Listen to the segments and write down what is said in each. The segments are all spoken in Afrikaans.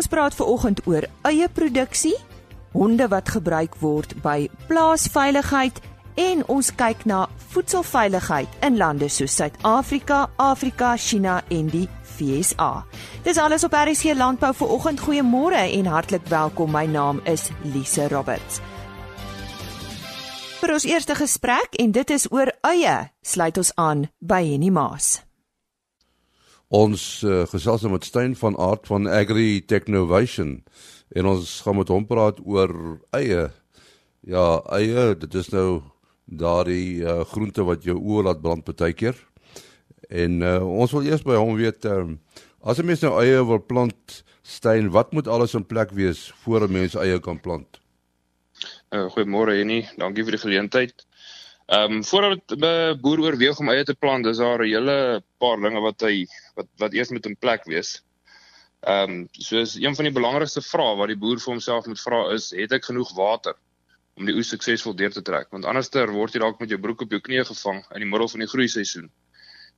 Ons praat ver oggend oor eie produksie, honde wat gebruik word by plaasveiligheid en ons kyk na voedselveiligheid in lande soos Suid-Afrika, Afrika, China en die FSA. Dis alles op RC Landbou vir oggend. Goeiemôre en hartlik welkom. My naam is Lise Roberts. Vir ons eerste gesprek en dit is oor eie, sluit ons aan by Henny Maas. Ons uh, gesels met Stein van Aard van Agri Technovation en ons gaan met hom praat oor eie. Ja, eie, dit is nou daardie uh, groente wat jou oë laat brand partykeer. En uh, ons wil eers by hom weet um, as 'n mens nou eie wil plant, Stein, wat moet alles in plek wees voor 'n mens eie kan plant? Uh, Goeiemôre Jenny, dankie vir die geleentheid. Ehm um, voordat 'n boer oorweeg om eie te plant, is daar 'n hele paar dinge wat hy wat wat eers moet in plek wees. Ehm um, soos een van die belangrikste vrae wat die boer vir homself moet vra is, het ek genoeg water om die oes suksesvol deur te trek? Want anderster word jy dalk met jou broek op jou knie gevang in die middel van die groeiseisoen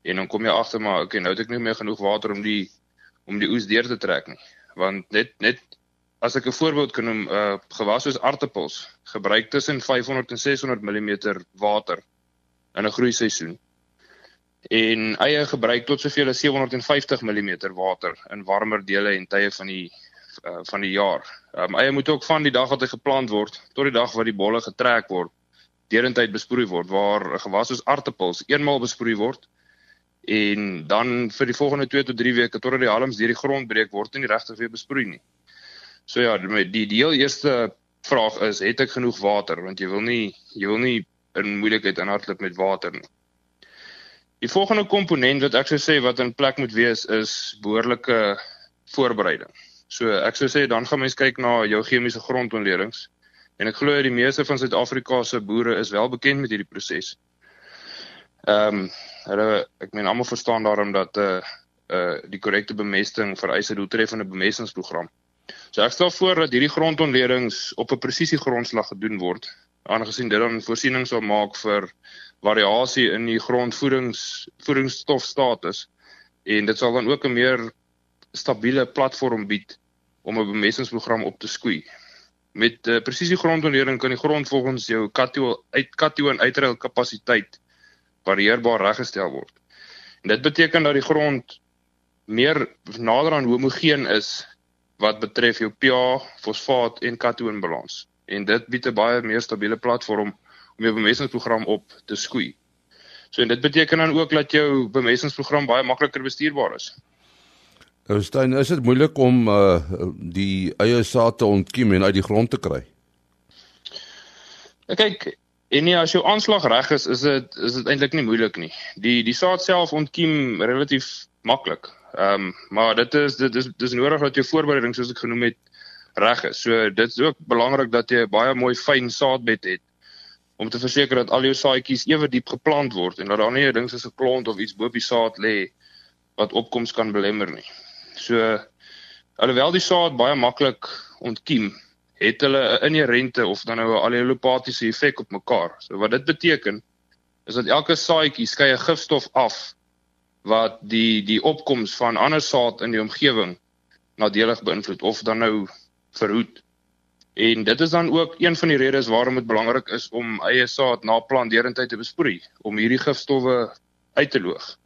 en dan kom jy agter maar okay nou het ek nie meer genoeg water om die om die oes deur te trek nie want net net as ek 'n voorbeeld kan noem uh gewas soos aartappels gebruik tussen 500 en 600 mm water in 'n groeiseisoen en eie gebruik tot soveel as 750 mm water in warmer dele en tye van die uh, van die jaar. Um eie moet ook van die dag wat hy geplant word tot die dag wat die bolle getrek word derentyd besproei word waar 'n gewas soos aartappels eenmaal besproei word en dan vir die volgende 2 tot 3 weke totdat die halms deur die grond breek word en die regtig weer besproei nie. So ja, die die heel eerste vraag is, het ek genoeg water want jy wil nie jy wil nie in moeilikheid inhardloop met water nie. Die volgende komponent wat ek sou sê wat in plek moet wees is behoorlike voorbereiding. So ek sou sê dan gaan mens kyk na jou chemiese grondontledings en ek glo die meeste van Suid-Afrika se boere is wel bekend met hierdie proses. Ehm um, hulle ek meen almal verstaan daarom dat 'n uh, eh, uh, die korrekte bemesting vereis 'n doeltreffende bemestingsprogram. So ek stel voor dat hierdie grondontledings op 'n presisie grondslag gedoen word, aangesien dit dan voorsiening sal maak vir variasie in die grondvoedings voedingsstofstatus en dit sal dan ook 'n meer stabiele platform bied om 'n bemestingsprogram op te skoei. Met uh, presisie grondontleding kan die grond volgens jou katio uit katio en uitruil kapasiteit varieerbaar reggestel word. En dit beteken dat die grond meer nader aan homogeen is wat betref jou pH, fosfaat en katoonbalans. En dit bied 'n baie meer stabiele platform om jou bemestingsprogram op te skoei. So en dit beteken dan ook dat jou bemestingsprogram baie makliker bestuurbaar is. Nou Stein, is dit moeilik om uh die eie saad te ontkiem en uit die grond te kry? Kyk, En nee, as jou aanslag reg is, is dit is dit eintlik nie moeilik nie. Die die saad self ontkiem relatief maklik. Ehm um, maar dit is dit is dis nodig dat jou voorbereiding soos ek genoem het reg is. So dit is ook belangrik dat jy 'n baie mooi fyn saadbed het om te verseker dat al jou saadjies ewe diep geplant word en dat daar nie 'n ding soos 'n klont of iets bo op die saad lê wat opkoms kan belemmer nie. So alhoewel die saad baie maklik ontkiem, het hulle 'n inherente of dan nou 'n allelopatiese effek op mekaar. So wat dit beteken is dat elke saadjie skei 'n gifstof af wat die die opkoms van ander saad in die omgewing nadelig beïnvloed of dan nou verhoed. En dit is dan ook een van die redes waarom dit belangrik is om eie saad na planteerentyd te besproei om hierdie gifstowwe uit te loog.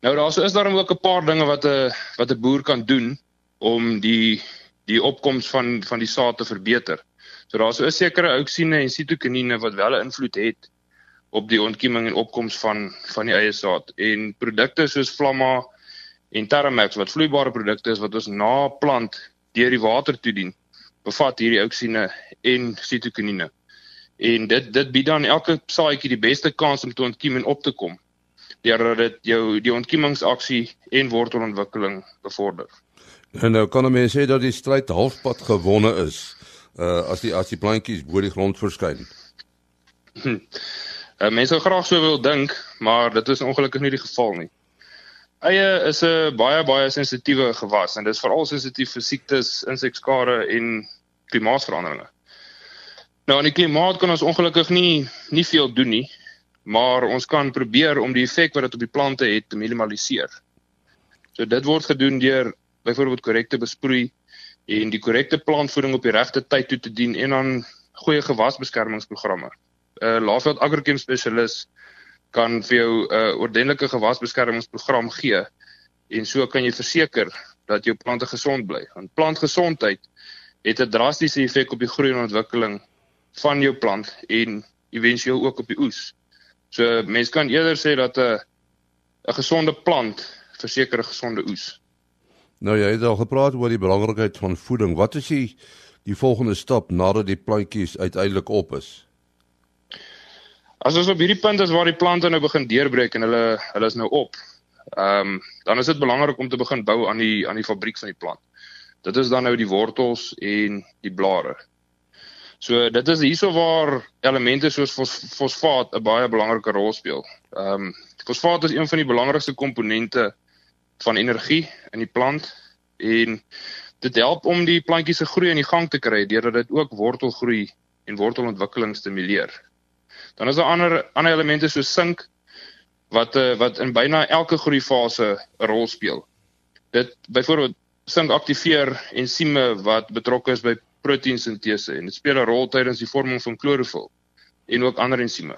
Nou daar is daar ook 'n paar dinge wat 'n wat 'n boer kan doen om die die opkoms van van die saad te verbeter. So daar's so 'n sekere auksine en sitokinine wat wel 'n invloed het op die ontkieming en opkoms van van die eie saad en produkte soos Flamma en Terramax wat vloeibare produkte is wat ons na plant deur die water toedien bevat hierdie auksine en sitokinine. En dit dit bied dan elke saadjie die beste kans om te ontkiem en op te kom deurdat dit jou die ontkiemingsaksie en wortelontwikkeling bevorder. En nou kan mense sê dat die stryd halfpad gewonne is uh as die as die plantjies bo die grond verskyn. Uh, mense sou graag so wil dink, maar dit is ongelukkig nie die geval nie. Eie is 'n baie baie sensitiewe gewas en dit is veral sensitief vir siektes, insekskade en klimaatsveranderinge. Nou aan die klimaat kan ons ongelukkig nie nie veel doen nie, maar ons kan probeer om die effek wat dit op die plante het te minimaliseer. So dit word gedoen deur byvoorbeeld korrek te besproei en die korrekte plantvoeding op die regte tyd toe te dien en dan goeie gewasbeskermingsprogramme. 'n uh, Laveld agrochem spesialis kan vir jou 'n uh, ordentlike gewasbeskermingsprogram gee en so kan jy verseker dat jou plante gesond bly. Want plantgesondheid het 'n drastiese effek op die groei en ontwikkeling van jou plant en éventueel ook op die oes. So mense kan eerder sê dat 'n 'n gesonde plant verseker 'n gesonde oes. Nou jy het al gepraat oor die belangrikheid van voeding. Wat is die die volgende stap nadat die plantjies uiteindelik op is? As ons op hierdie punt is waar die plante nou begin deurbreek en hulle hulle is nou op. Ehm um, dan is dit belangrik om te begin bou aan die aan die fabriek van die plant. Dit is dan nou die wortels en die blare. So dit is hierso waar elemente soos fos, fosfaat 'n baie belangrike rol speel. Ehm um, fosfaat is een van die belangrikste komponente van energie in die plant en dit help om die plantjies se groei in die gang te kry deurdat dit ook wortelgroei en wortelontwikkeling stimuleer. Dan is daar ander ander elemente soos sink wat uh, wat in byna elke groeifase 'n rol speel. Dit byvoorbeeld sink aktiveer ensieme wat betrokke is by proteïnsintese en dit speel 'n rol tydens die vorming van klorofil en ook ander ensieme.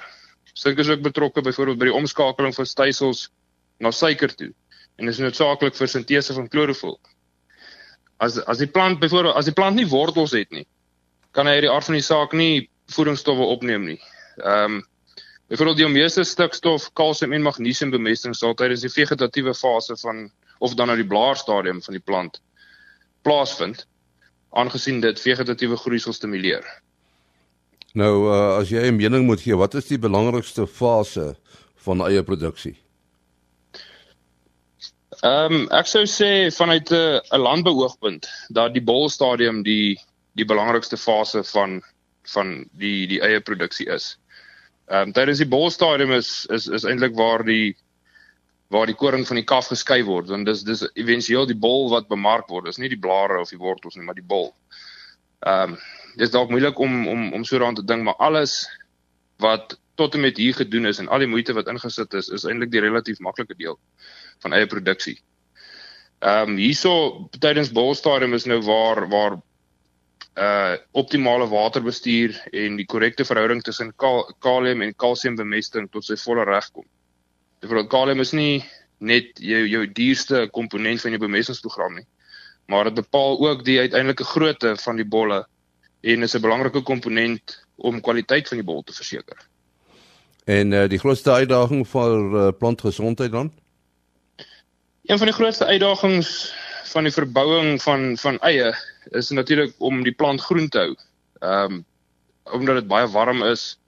Sink is ook betrokke byvoorbeeld by die omskakeling van stysels na suiker toe en is noodsaaklik vir sintese van klorofil. As as die plant byvoorbeeld as die plant nie wortels het nie, kan hy uit die aard van die saak nie voedingsstowwe opneem nie. Ehm um, byvoorbeeld die meeste stikstof, kalsium en magnesium bemesting sal tydens die vegetatiewe fase van of dan nou die blaarstadium van die plant plaasvind aangesien dit vegetatiewe groei sal stimuleer. Nou uh, as jy 'n mening moet gee, wat is die belangrikste fase van eie produksie? Ehm um, ek sou sê vanuit 'n uh, landbeoogpunt dat die bolstadium die die belangrikste fase van van die die eie produksie is. Ehm um, tydens die bolstadium is is is eintlik waar die waar die koring van die kaf geskei word want dis dis éventueel die bol wat bemark word dis nie die blare of die wortels nie maar die bol. Ehm um, dis dalk moeilik om om om so daaraan te dink maar alles wat tot en met hier gedoen is en al die moeite wat ingesit is is eintlik die relatief maklike deel van eie produksie. Ehm um, hierso tydens bolstadium is nou waar waar uh optimale waterbestuur en die korrekte verhouding tussen kal kalium en kalsium bemesting tot sy volle reg kom. Byvoorbeeld kalium is nie net jou jou duurste komponent van jou bemestingsprogram nie, maar dit bepaal ook die uiteindelike grootte van die bolle en is 'n belangrike komponent om kwaliteit van die bol te verseker. En uh, die grootste uitdaging vir uh, plantgesondheid dan? Een van die grootste uitdagings van die verbouing van van eie is natuurlik om die plant groen te hou. Ehm um, omdat dit baie warm is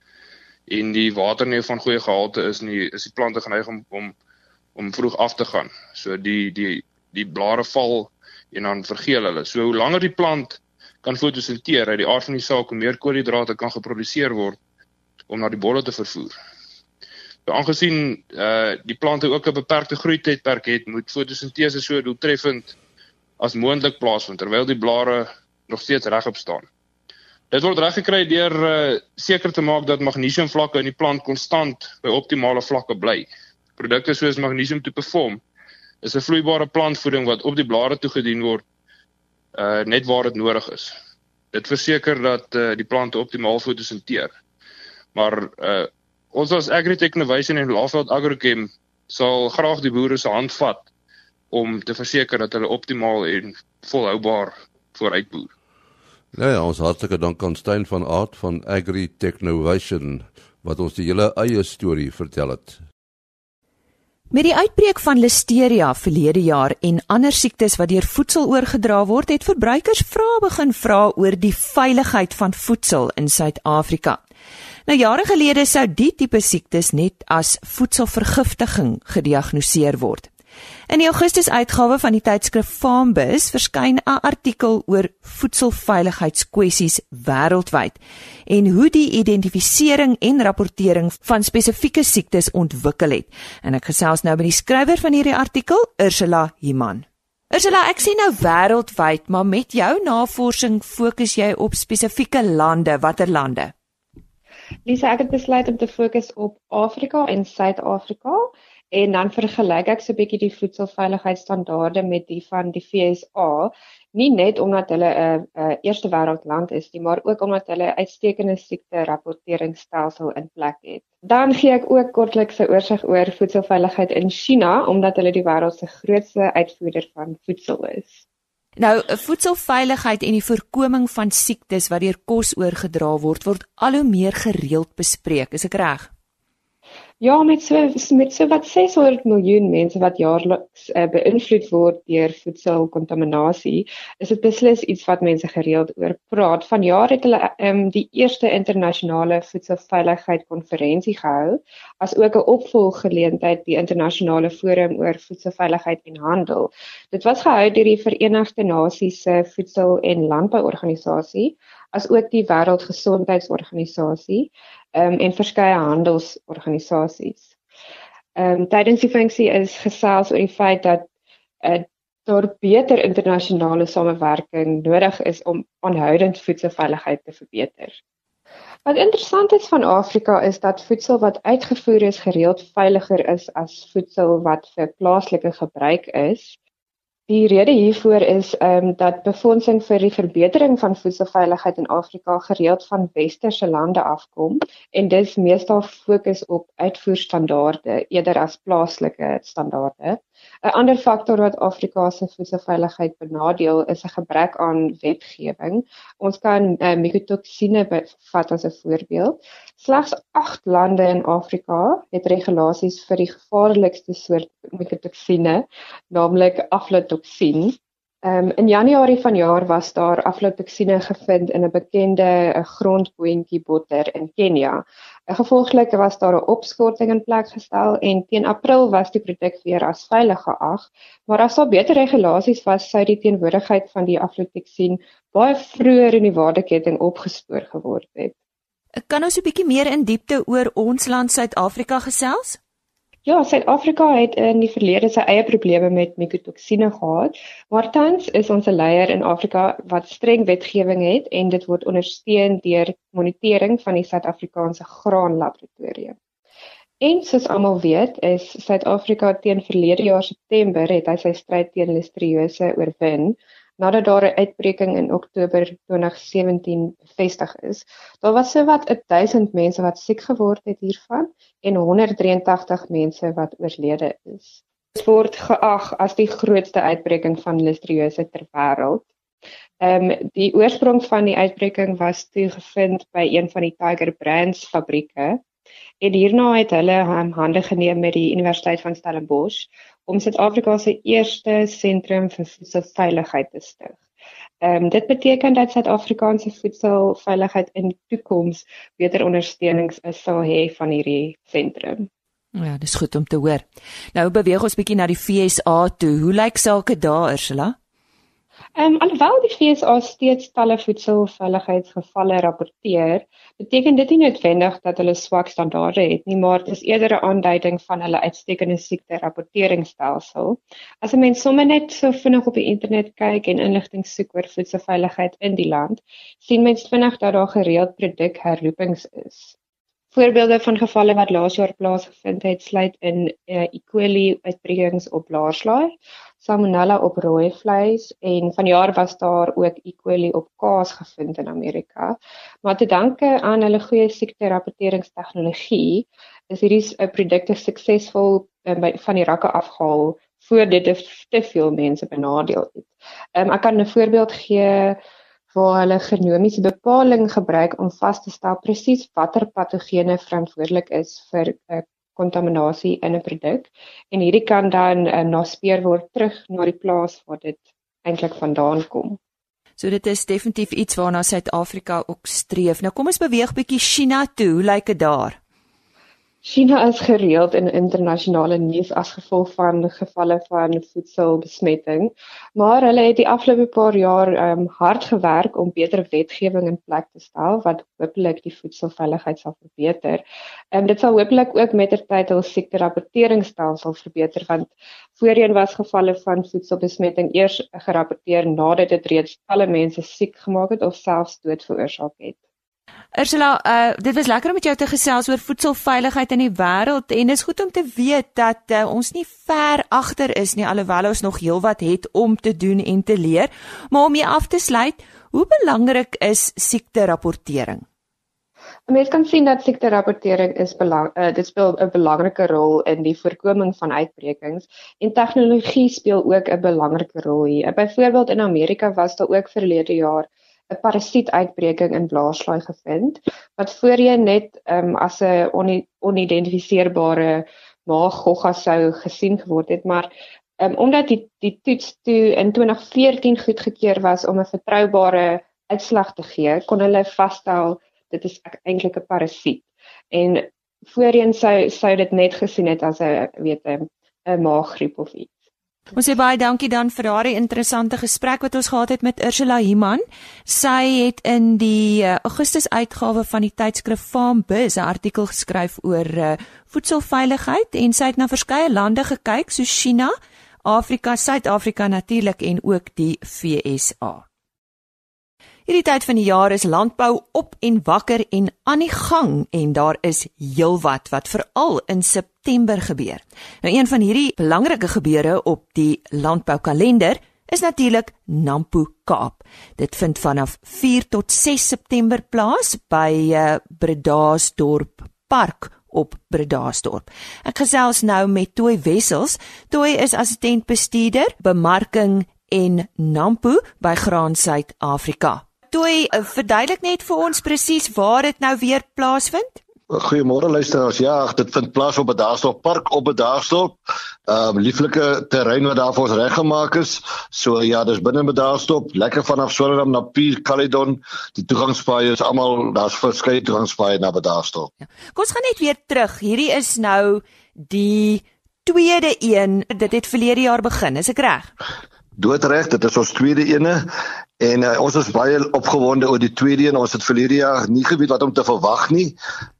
en die water nie van goeie gehalte is nie, is die plante geneig om om om vroeg af te gaan. So die die die blare val en dan vergeel hulle. So hoe langer die plant kan fotosinteer uit die aard van die saak, hoe meer koolhidrate kan geproduseer word om na die bolle te vervoer. So aangesien uh die plante ook 'n beperkte groei tydperk het, moet fotosintese so doeltreffend as moontlik plaasvind terwyl die blare nog steeds regop staan. Dit word reggekry deur uh, seker te maak dat magnesiumvlakke in die plant konstant by optimale vlakke bly. Produkte soos magnesium to perform is 'n vloeibare plantvoeding wat op die blare toegedien word uh net waar dit nodig is. Dit verseker dat uh, die plante optimaal fotosinteer. Maar uh ons as Agritech Innovation en Laveld Agrochem sal graag die boere se hand vat om te verseker dat hulle optimaal en volhoubaar vooruitboer. Ja, ja, ons hartlike dank aan Stein van Aard van Agri Technovation wat ons die hele eie storie vertel het. Met die uitbreek van Listeria verlede jaar en ander siektes wat deur voedsel oorgedra word, het verbruikers vrae begin vra oor die veiligheid van voedsel in Suid-Afrika. Nou jare gelede sou die tipe siektes net as voedselvergiftiging gediagnoseer word. In die Augustus uitgawe van die tydskrif Farmbus verskyn 'n artikel oor voedselveiligheidskwessies wêreldwyd en hoe die identifisering en rapportering van spesifieke siektes ontwikkel het. En ek gesels nou met die skrywer van hierdie artikel, Ursula Himan. Ursula, ek sien nou wêreldwyd, maar met jou navorsing fokus jy op spesifieke lande, watter lande? Lisa, ek het besluit om te fokus op Afrika en Suid-Afrika en dan vergelyk ek so 'n bietjie die voedselveiligheidsstandaarde met die van die FSA, nie net omdat hulle 'n 'n eerste wêreld land is nie, maar ook omdat hulle uitstekende siekte rapporteringsstelsel in plek het. Dan gee ek ook kortliks 'n oorsig oor voedselveiligheid in China omdat hulle die wêreld se grootste uitvoerder van voedsel is. Nou, voedselveiligheid en die voorkoming van siektes wat deur kos oorgedra word, word al hoe meer gereeld bespreek, is ek reg? Ja, met so met so wat 600 miljoen mense wat jaarliks uh, beïnvloed word deur voedselkontaminasie, is dit beslis iets wat mense gereeld oor praat. Vanjaar het hulle um, die eerste internasionale voedselveiligheid konferensie gehou, as ook 'n opvolggeleentheid die internasionale forum oor voedselveiligheid en handel. Dit was gehou deur die Verenigde Nasies se Voedsel- en Landbouorganisasie as ook die Wêreldgesondheidsorganisasie um, en verskeie handelsorganisasies. Ehm um, tydens die funksie is gesels oor die feit dat uh, daar beter internasionale samewerking nodig is om aanhoudend voedselveiligheid te verbeter. Wat interessant is van Afrika is dat voedsel wat uitgevoer is gereeld veiliger is as voedsel wat vir plaaslike gebruik is. Die rede hiervoor is ehm um, dat befondsing vir die verbetering van voedselveiligheid in Afrika gereeld van westerse lande afkom en dis meestal fokus op uitvoerstandaarde eerder as plaaslike standaarde. 'n Ander faktor wat Afrika se voedselveiligheid benadeel is 'n gebrek aan wetgewing. Ons kan uh, mikotoksine vat as 'n voorbeeld. Slegs 8 lande in Afrika het regulasies vir die gevaarlikste soort mikotoksine, naamlik aflatoksien. Um, in Januarie vanjaar was daar aflatoksine gevind in 'n bekende grondboontjie botter in Kenia. Gevolglik was daar 'n opskorting in plek gestel en teen April was die produk weer as veilig geag, maar as daar beter regulasies was, sou die teenwoordigheid van die aflatoksien baie vroeër in die waardeketting opgespoor geword het. Kan ons 'n bietjie meer in diepte oor ons land Suid-Afrika gesels? Ja, Suid-Afrika het in die verlede sy eie probleme met mikotoksine gehad, maar tans is ons 'n leier in Afrika wat streng wetgewing het en dit word ondersteun deur monitering van die Suid-Afrikaanse Graanlaboratorium. En soos almal weet, is Suid-Afrika teen verlede jaar September het hy sy stryd teen listeriose oorwin nadat daar 'n uitbreking in Oktober 2017 bevestig is. Daar was sowat 1000 mense wat siek geword het hiervan en 183 mense wat oorlede is. Dit word geag as die grootste uitbreking van listeriose ter wêreld. Ehm um, die oorsprong van die uitbreking was toe gevind by een van die Tiger Brands fabrieke en hierna het hulle um, hande geneem met die Universiteit van Stellenbosch om Suid-Afrika se eerste sentrum vir voedselveiligheid te stig. Ehm um, dit beteken dat Suid-Afrikaanse voedselveiligheid in die toekoms beter ondersteunings sal hê van hierdie sentrum. Ja, dis goed om te hoor. Nou beweeg ons bietjie na die FSA toe. Hoe lyk sake daar, Ursula? Ehm um, alhoewel die FSA steeds talle voedselveiligheidsgevalle rapporteer, beteken dit nie noodwendig dat hulle swak standaarde het nie, maar dit is eerder 'n aanduiding van hulle uitstekende siekte rapporteringsstelsel. As 'n mens sommer net so vinnig op die internet kyk en inligting soek oor voedselveiligheid in die land, sien mens vinnig dat daar gereeld produkherroepings is. Voorbeelde van gevalle wat laas jaar plaasgevind het, sluit in uh, E. coli uitbrekings op blaarslaai, salmonella op rooi vleis en vanjaar was daar ook E. coli op kaas gevind in Amerika. Maar te danke aan hulle goeie siekte rapporteringstegnologie is hierdie uh, produkte suksesvol uh, by van die rakke afgehaal voor dit te veel mense benadeel het. Um, ek kan 'n voorbeeld gee waar hulle genomiese bepaling gebruik om vas te stel presies watter patogene verantwoordelik is vir 'n uh, kontaminasie in 'n produk en hierdie kan dan uh, naspeer word terug na die plaas waar dit eintlik vandaan kom. So dit is definitief iets waarna Suid-Afrika ook streef. Nou kom ons beweeg bietjie China toe. Hoe lyk dit daar? China is gereeld in internasionale nuus as gevolg van gevalle van voedselbesmetting, maar hulle het die afgelope paar jaar um, hard gewerk om beter wetgewing in plek te stel wat hopelik die voedselveiligheid sal verbeter. En um, dit sal hopelik ook mettertyd hul siekte rapporteringsstelsel verbeter want voorheen was gevalle van voedselbesmetting eers gerapporteer nadat dit reeds talle mense siek gemaak het of selfs dood veroorsaak het. Ursula, uh, dit was lekker om met jou te gesels oor voedselveiligheid in die wêreld en is goed om te weet dat uh, ons nie ver agter is nie alhoewel ons nog heelwat het om te doen en te leer. Maar om jy af te sluit, hoe belangrik is siekte rapportering? Mens kan sien dat siekte rapportering is belang uh, dit speel 'n belangrike rol in die voorkoming van uitbrekings en tegnologie speel ook 'n belangrike rol hier. Byvoorbeeld in Amerika was daar ook verlede jaar 'n parasietuitbreking in blaarslaai gevind wat voorheen net um, as 'n on onidentifiseerbare maaggogga sou gesien geword het, maar um, omdat die die toets toe in 2014 goedgekeur was om 'n vertroubare uitslag te gee, kon hulle vasstel dit is eintlik 'n parasiet. En voorheen sou sou dit net gesien het as 'n weet 'n maaggriep of iets. Ons sê baie dankie dan vir daardie interessante gesprek wat ons gehad het met Ursula Himan. Sy het in die uh, Augustus uitgawe van die tydskrif Farm Biz 'n artikel geskryf oor uh, voedselveiligheid en sy het na verskeie lande gekyk soos China, Afrika, Suid-Afrika natuurlik en ook die VSA. Hierdie tyd van die jaar is landbou op en wakker en aan die gang en daar is heelwat wat veral in September gebeur. Nou een van hierdie belangrike gebeure op die landboukalender is natuurlik Nampo Kaap. Dit vind vanaf 4 tot 6 September plaas by uh, Bredasdorp Park op Bredasdorp. Ek gesels nou met Toy Wessels. Toy is assistent bestuurder bemarking en Nampo by Graan Suid-Afrika. Toy, eh, verduidelik net vir ons presies waar dit nou weer plaasvind. Goeiemôre luisteraars. Ja, dit vind plaas op 'n Daarstorp Park op 'n Daarstorp. Ehm um, lieflike terrein wat daar vir ons reggemaak is. So ja, dis binne by Daarstorp, lekker vanaf Swellendam na Pier Caledon. Die toegangspaaie is almal, daar's verskeie toegangspaaie na Daarstorp. Ja. Kom ons gaan net weer terug. Hierdie is nou die tweede een. Dit het verlede jaar begin, is ek reg? Doodreg, dit is ons tweede ene en uh, ons is baie opgewonde oor die tweede een. Ons het verlede jaar nie geweet wat om te verwag nie.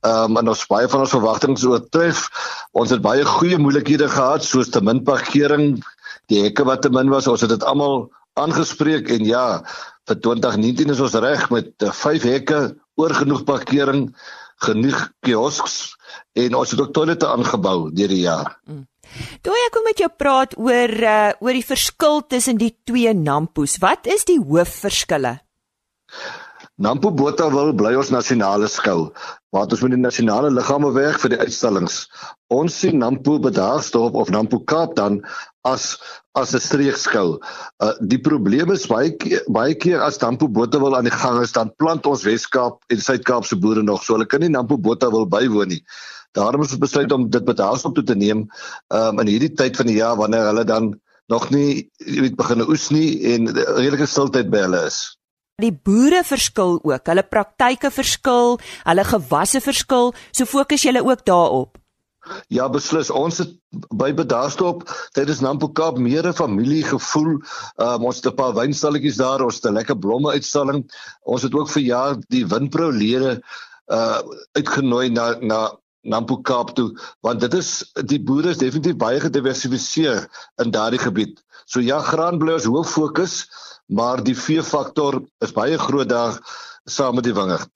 Ehm um, en ons baie van ons verwagtinge oortref. Ons het baie goeie moeilikhede gehad soos te min parkering, die hekke wat te min was. Ons het dit almal aangespreek en ja, vir 2019 is ons reg met 5 uh, hekke, oorgenoeg parkering, genoeg kiosks en ons het ook toilette aangebou deur die jaar. Mm. Toe ek kom met jou praat oor uh, oor die verskil tussen die twee Nampos. Wat is die hoofverskille? Nampo Botawil bly ons nasionale skou, waar ons met die nasionale liggame werk vir die uitstallings. Ons sien Nampo Bedaagsdorp of Nampo Kaap dan as as 'n streekskou. Uh die probleem is baie baie keer as Nampo Botawil aan die gang is, dan plant ons Wes-Kaap en Suid-Kaap se boere nog so hulle kan nie Nampo Botawil bywoon nie. Daarom het ons besluit om dit met haas op toe te neem um, in hierdie tyd van die jaar wanneer hulle dan nog nie weet begin oes nie en redelike stiltyd by hulle is. Die boere verskil ook, hulle praktyke verskil, hulle gewasse verskil, so fokus julle ook daarop. Ja, beslis. Ons het by Bedaarstop tydens Nampo Kaap meer 'n familiegevoel. Um, ons het 'n paar wynstalletjies daar, ons het 'n lekker blomme uitstalling. Ons het ook vir jaar die Winpro lede uh uitgenooi na na Nampo Kaap toe want dit is die boere is definitief baie gediversifiseer in daardie gebied. So ja, graanbloers hoof fokus, maar die vee faktor is baie groot daar saam met die wingerd.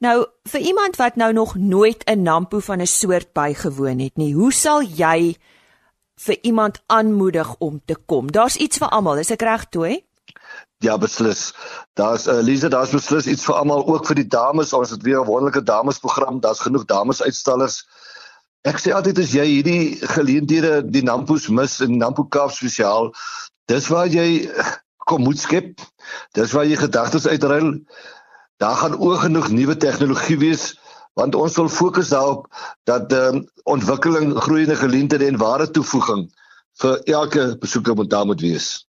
Nou vir iemand wat nou nog nooit 'n Nampo van 'n soort bygewoon het nie, hoe sal jy vir iemand aanmoedig om te kom? Daar's iets vir almal, is ek reg toe? Ja, beslis. Daar's uh, Lise, daar's beslis iets vir almal, ook vir die dames. Ons het weer 'n wonderlike damesprogram. Daar's genoeg damesuitstallers. Ek sê altyd as jy hierdie geleenthede die Nampos mis in Nampo Kaap spesiaal, dis waar jy kom moet skep. Dis waar jy gedagtes uitruil. Daar gaan oog genoeg nuwe tegnologie wees want ons wil fokus daarop dat um, ontwikkeling, groeiende geleenthede en ware toevoeging vir elke besoeker moet daar moet wees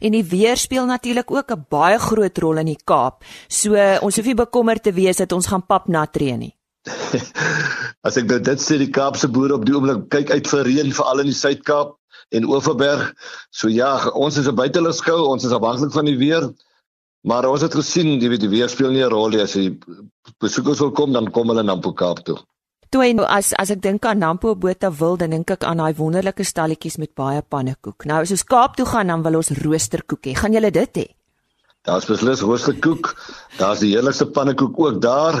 en die weer speel natuurlik ook 'n baie groot rol in die Kaap. So ons hoef nie bekommerd te wees dat ons gaan pap nat reën nie. As ek nou dit sê die Kaapse boere op die oomblik kyk uit vir reën veral in die Suid-Kaap en Oeverberg. So ja, ons is 'n buitelugsskou, ons is afhanklik van die weer. Maar ons het gesien, jy weet die weer speel nie 'n rol nie as jy besoekers wil kom, dan kom hulle na Kaap toe. Toe en as as ek dink aan Nampo Botha wil, dan dink ek aan daai wonderlike stalletjies met baie pannekoek. Nou as ons Kaap toe gaan, dan wil ons roosterkoek hê. Gaan julle dit hê? Daar's beslis roosterkoek. Daar's die heerlikste pannekoek ook daar.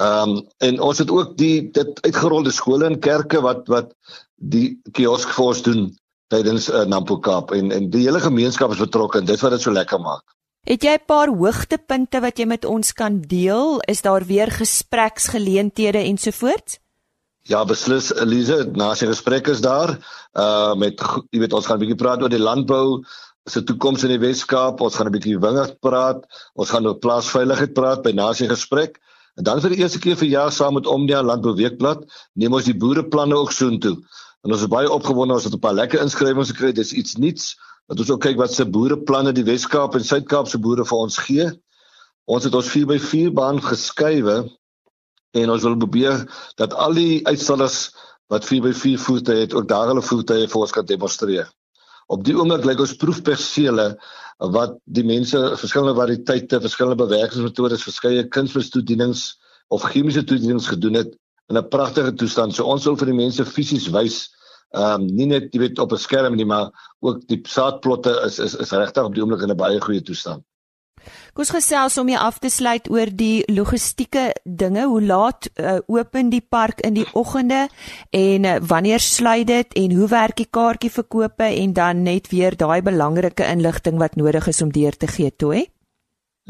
Ehm um, en ons het ook die dit uitgerolde skole en kerke wat wat die kiosk vir ons doen tydens uh, Nampo Kaap en en die hele gemeenskap is betrokke en dit wat dit so lekker maak. Het jy 'n paar hoogtepunte wat jy met ons kan deel? Is daar weer gespreksgeleenthede ensovoorts? Ja, beslis Elise, na sy gesprek is daar uh met jy weet ons gaan 'n bietjie praat oor die landbou se toekoms in die Wes-Kaap. Ons gaan 'n bietjie wingerd praat. Ons gaan oor plaasveiligheid praat by na sy gesprek. En dan vir die eerste keer vir jaar saam met Omnia Landbou Weekblad neem ons die boereplanne ook soontoe. En ons is baie opgewonde ons het 'n paar lekker inskrywings gekry. Dis iets nuuts. Dat ons ook kyk wat se boereplanne die Wes-Kaap en Suid-Kaap se boere vir ons gee. Ons het ons 4x4 baan geskuiwe en ons wil probeer dat al die uitstallers wat 4x4 voertuie het ook daar hulle voertuie vir ons kan demonstreer. Op die oomblik lyk ons proefpersele wat die mense verskillende variëteite, verskillende bewerkingsmetodes, verskeie kunsmistoedienings of chemiese toedienings gedoen het in 'n pragtige toestand. So ons wil vir die mense fisies wys, ehm um, nie net jy weet op 'n skerm nie, maar ook die saadplotte is is is regtig op die oomblik in 'n baie goeie toestand. Kom ons gesels om jy af te sluit oor die logistieke dinge. Hoe laat uh, open die park in die oggende en uh, wanneer sluit dit en hoe werk die kaartjieverkope en dan net weer daai belangrike inligting wat nodig is om deur te gee, toe?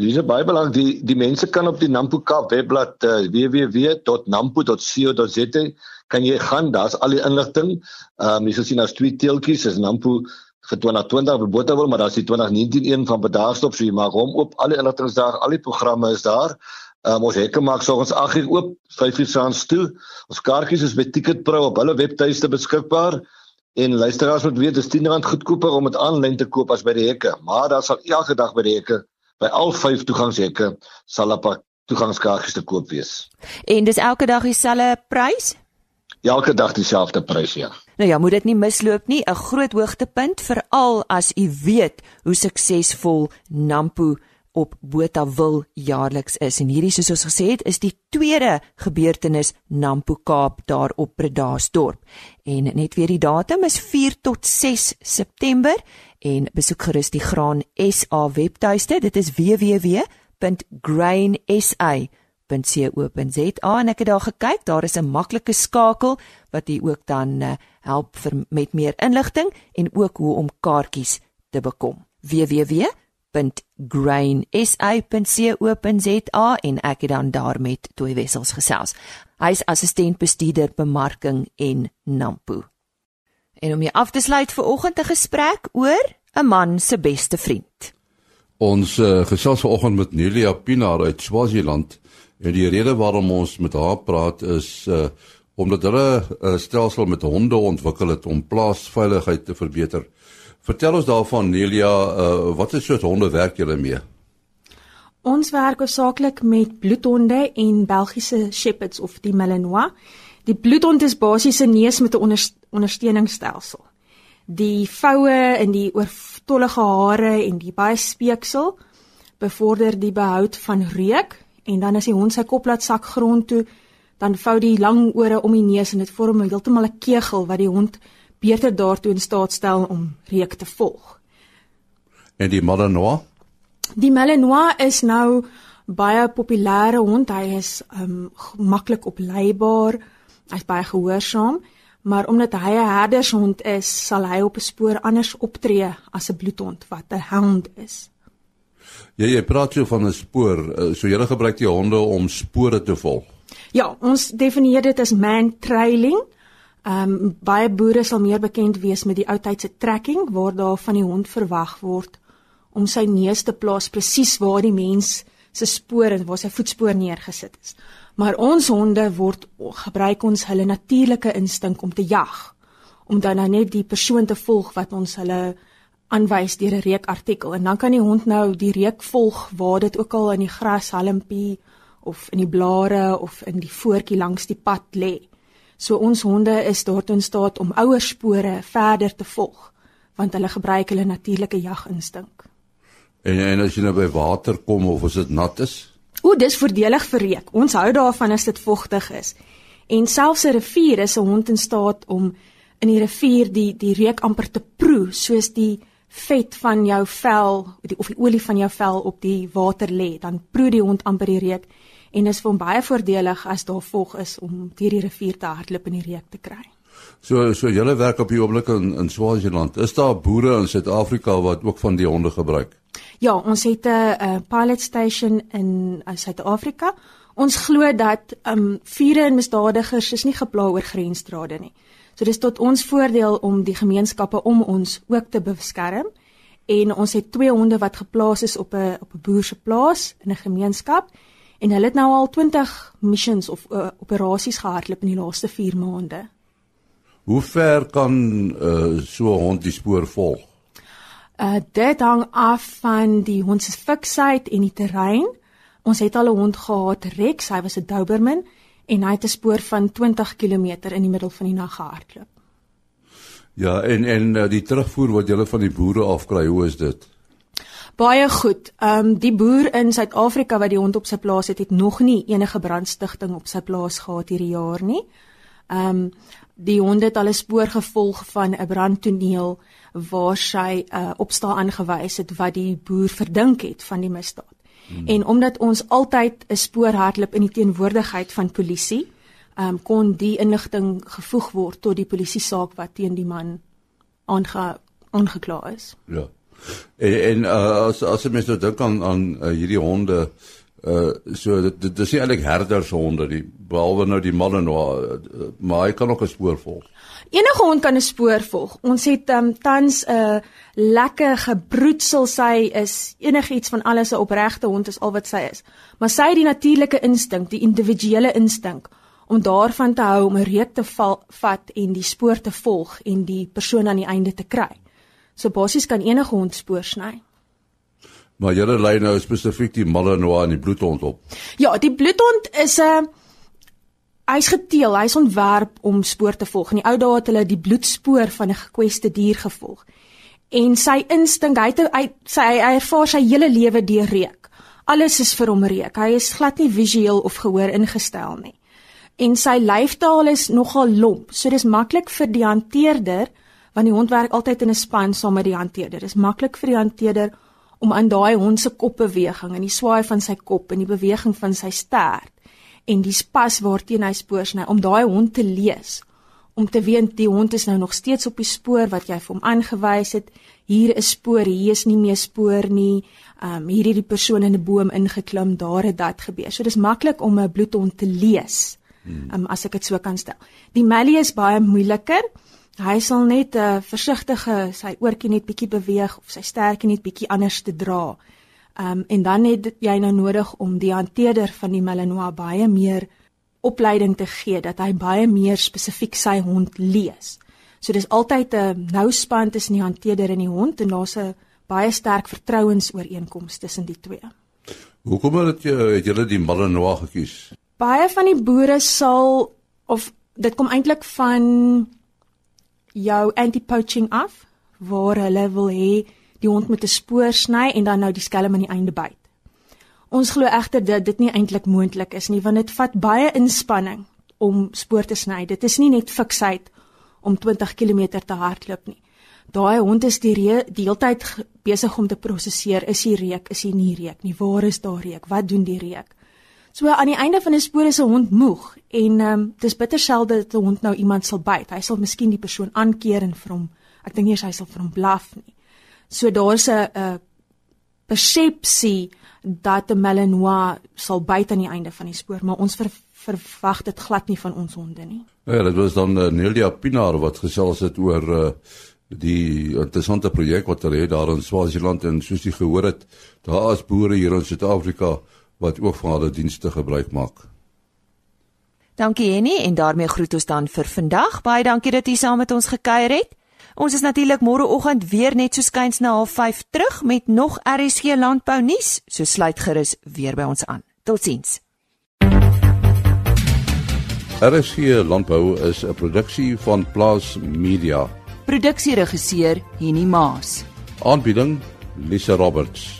Dis baie belangrik die die mense kan op die Nampo Kaap webblad uh, www.nampo.co.za kan jy gaan, daar's al die inligting. Ehm um, jy sien daar's twee teeltjies, is Nampo vir 2020 op Botawil, maar daar's die 2019 een van Bedaarstop, so jy maak hom oop. Al die inligting is daar, al die programme is daar. Um, ons hekke maak soggens 8 uur oop, 5 uur saans toe. Ons kaartjies is by Ticketpro op hulle webtuiste beskikbaar. En luisteraars moet weet, dis R10 goedkoper om dit aanlyn te koop as by die hekke, maar daar sal elke dag by die hekke by al 5 toegangshekke sal 'n paar toegangskaartjies te koop wees. En dis elke dag dieselfde prys? Elke dag dieselfde prys, ja. Nou ja, moet dit nie misloop nie, 'n groot hoogtepunt veral as u weet hoe suksesvol Nampo op Botawil jaarliks is. En hierdie soos ons gesê het, is die tweede gebeurtenis Nampo Kaap daar op Predasdorp. En net weer die datum is 4 tot 6 September en besoek gerus die Graan SA webtuiste. Dit is www.grainsa.com www.co.za en ek het daar gekyk, daar is 'n maklike skakel wat jy ook dan uh, help vir met meer inligting en ook hoe om kaartjies te bekom. www.grainsa.co.za en ek het dan daar met Toy Wessels gesels. Hy is assistent bestuurder bemarking en Nampo. En om jy af te sluit vir oggend 'n gesprek oor 'n man se beste vriend. Ons uh, gesels vanoggend met Nelia Pinaar uit Swaziland. En die rede waarom ons met haar praat is uh omdat hulle 'n uh, stelsel met honde ontwikkel het om plaasveiligheid te verbeter. Vertel ons daarvan Nelia, uh wat is soort honde werk julle mee? Ons werk hoofsaaklik met bloedhonde en Belgiese shepherds of die Malinois. Die bloedhond is basies 'n neus met 'n onder, ondersteuningsstelsel. Die voue en die oortollige hare en die baie speeksel bevorder die behoud van reuk en dan as die hond sy kop laat sak grond toe, dan vou die lang ore om die neus en dit vorm heeltemal 'n kegel wat die hond beter daartoe in staat stel om reuk te volg. En die Malinois? Die Malinois is nou baie populêre hond. Hy is um maklik opleibaar. Hy's baie gehoorsaam, maar omdat hy 'n herdershond is, sal hy op 'n spoor anders optree as 'n bloedhond wat 'n hound is. Ja, jy praat so van 'n spoor. Eh, so jy gebruik die honde om spore te volg. Ja, ons definieer dit as man trailing. Ehm um, baie boere sal meer bekend wees met die ou tydse trekking waar daar van die hond verwag word om sy neus te plaas presies waar die mens se spore en waar sy voetspoor neergesit is. Maar ons honde word gebruik ons hulle natuurlike instink om te jag om dan nou net die persoon te volg wat ons hulle aanwys deur 'n reukartikel en dan kan die hond nou die reuk volg waar dit ook al in die grashalmpie of in die blare of in die voetjie langs die pad lê. So ons honde is daartoe in staat om ouer spore verder te volg want hulle gebruik hulle natuurlike jaginstink. En en as jy nou by water kom of as dit nat is? O, dis voordelig vir reuk. Ons hou daarvan as dit vogtig is. En selfs 'n rivier is 'n hond in staat om in die rivier die die reuk amper te proe soos die vet van jou vel die, of die olie van jou vel op die water lê, dan proe die hond amper die reuk en is vir hom baie voordelig as daar vog is om deur die rivier te hardloop en die reuk te kry. So so julle werk op die oomblik in in Swaziland. Is daar boere in Suid-Afrika wat ook van die honde gebruik? Ja, ons het 'n pilot station in uh, Suid-Afrika. Ons glo dat um vure en misdadigers is nie gepla oor grensdrade nie. So dis tot ons voordeel om die gemeenskappe om ons ook te beskerm. En ons het twee honde wat geplaas is op 'n op 'n boer se plaas in 'n gemeenskap en hulle het nou al 20 missions of uh, operasies gehardloop in die laaste 4 maande. Hoe ver kan uh, so 'n hond die spoor volg? Uh dit hang af van die hond se fiksheid en die terrein. Ons het al 'n hond gehad, Rex, hy was 'n Doberman en hy het 'n spoor van 20 km in die middel van die nag gehardloop. Ja, en en uh, die terugvoer wat jy van die boere afkry, hoe is dit? Baie goed. Ehm um, die boer in Suid-Afrika wat die hond op sy plaas het, het nog nie enige brandstigting op sy plaas gehad hierdie jaar nie. Ehm um, die hond het al 'n spoor gevolg van 'n brandtoneel waar sy 'n uh, opstaan aangewys het wat die boer verdink het van die misdaad. Hmm. En omdat ons altyd 'n spoor hardloop in die teenwoordigheid van polisie, um, kon die inligting gevoeg word tot die polisie saak wat teen die man aange aangekla is. Ja. En, en uh, as as mens nou dink aan aan uh, hierdie honde uh so dit dit is nie eintlik herdershonde nie behalwe nou die Malinois uh, maar hy kan ook 'n spoor volg. Enige hond kan 'n spoor volg. Ons het um, tans 'n uh, lekker gebroedsel sy is enigiets van alles 'n opregte hond is al wat sy is. Maar sy het die natuurlike instink, die individuele instink om daarvan te hou om 'n reuk te val, vat en die spoor te volg en die persoon aan die einde te kry. So basies kan enige hond spoor sny. Maar julle lei nou spesifiek die Malinois en die bloedhond op. Ja, die bloedhond is 'n uh, hy's geteel, hy's ontwerp om spoor te volg. In die ou dae het hulle die bloedspoor van 'n gekweste dier gevolg. En sy instink, hy het hy sy hy ervaar sy hele lewe deur reuk. Alles is vir hom reuk. Hy is glad nie visueel of gehoor ingestel nie. En sy lyfstaal is nogal lomp. So dis maklik vir die hanteerder want die hond werk altyd in 'n span saam met die hanteerder. Dis maklik vir die hanteerder om aan daai hond se kopbeweging en die swaai van sy kop en die beweging van sy stert en die spas waarteen hy spoor sny om daai hond te lees om te weet die hond is nou nog steeds op die spoor wat jy vir hom aangewys het. Hier is spoor hier is nie meer spoor nie. Um, hier het die persoon in 'n boom ingeklim daar het dat gebeur. So dis maklik om 'n bloedhond te lees um, as ek dit so kan stel. Die mallee is baie moeiliker Hy sal net 'n uh, eh, versigtige sy oortjie net bietjie beweeg of sy sterkie net bietjie anders te dra. Um en dan het jy nou nodig om die hanteerder van die Malinois baie meer opleiding te gee dat hy baie meer spesifiek sy hond lees. So dis altyd 'n nou span tussen die hanteerder en die hond en daar's 'n baie sterk vertrouensooreenkoms tussen die twee. Hoekom het jy het julle die Malinois gekies? Baie van die boere sal of dit kom eintlik van jou anti-poaching af waar hulle wil hê die hond moet 'n spoor sny en dan nou die skelm aan die einde byt. Ons glo egter dat dit nie eintlik moontlik is nie want dit vat baie inspanning om spoor te sny. Dit is nie net fiksheid om 20 km te hardloop nie. Daai hond is die die hele tyd besig om te prosesseer, is hy reuk, is hy nie reuk nie. Waar is daar reuk? Wat doen die reuk? So aan die einde van 'n spoor is 'n hond moeg en ehm um, dis bitter selde dat 'n hond nou iemand sal byt. Hy sal miskien die persoon aankeer en vir hom ek dink nie hy sal vir hom blaf nie. So daar's 'n 'n persepsie dat 'n Malinois sal byt aan die einde van die spoor, maar ons ver, verwag dit glad nie van ons honde nie. Ja, dit was dan uh, Nelia Pinaar wat gesels het oor uh, die interessante projek wat hulle het daar in Swaziland en soos jy gehoor het, daar is boere hier in Suid-Afrika wat ook van hulle dienste gebruik maak. Dankie Henny en daarmee groet ons dan vir vandag. Baie dankie dat jy saam met ons gekuier het. Ons is natuurlik môreoggend weer net so skuins na 05:30 terug met nog RSG landbou nuus. So sluit gerus weer by ons aan. Totsiens. RSG landbou is 'n produksie van Plaas Media. Produksieregisseur Henny Maas. Aanbieding Lisa Roberts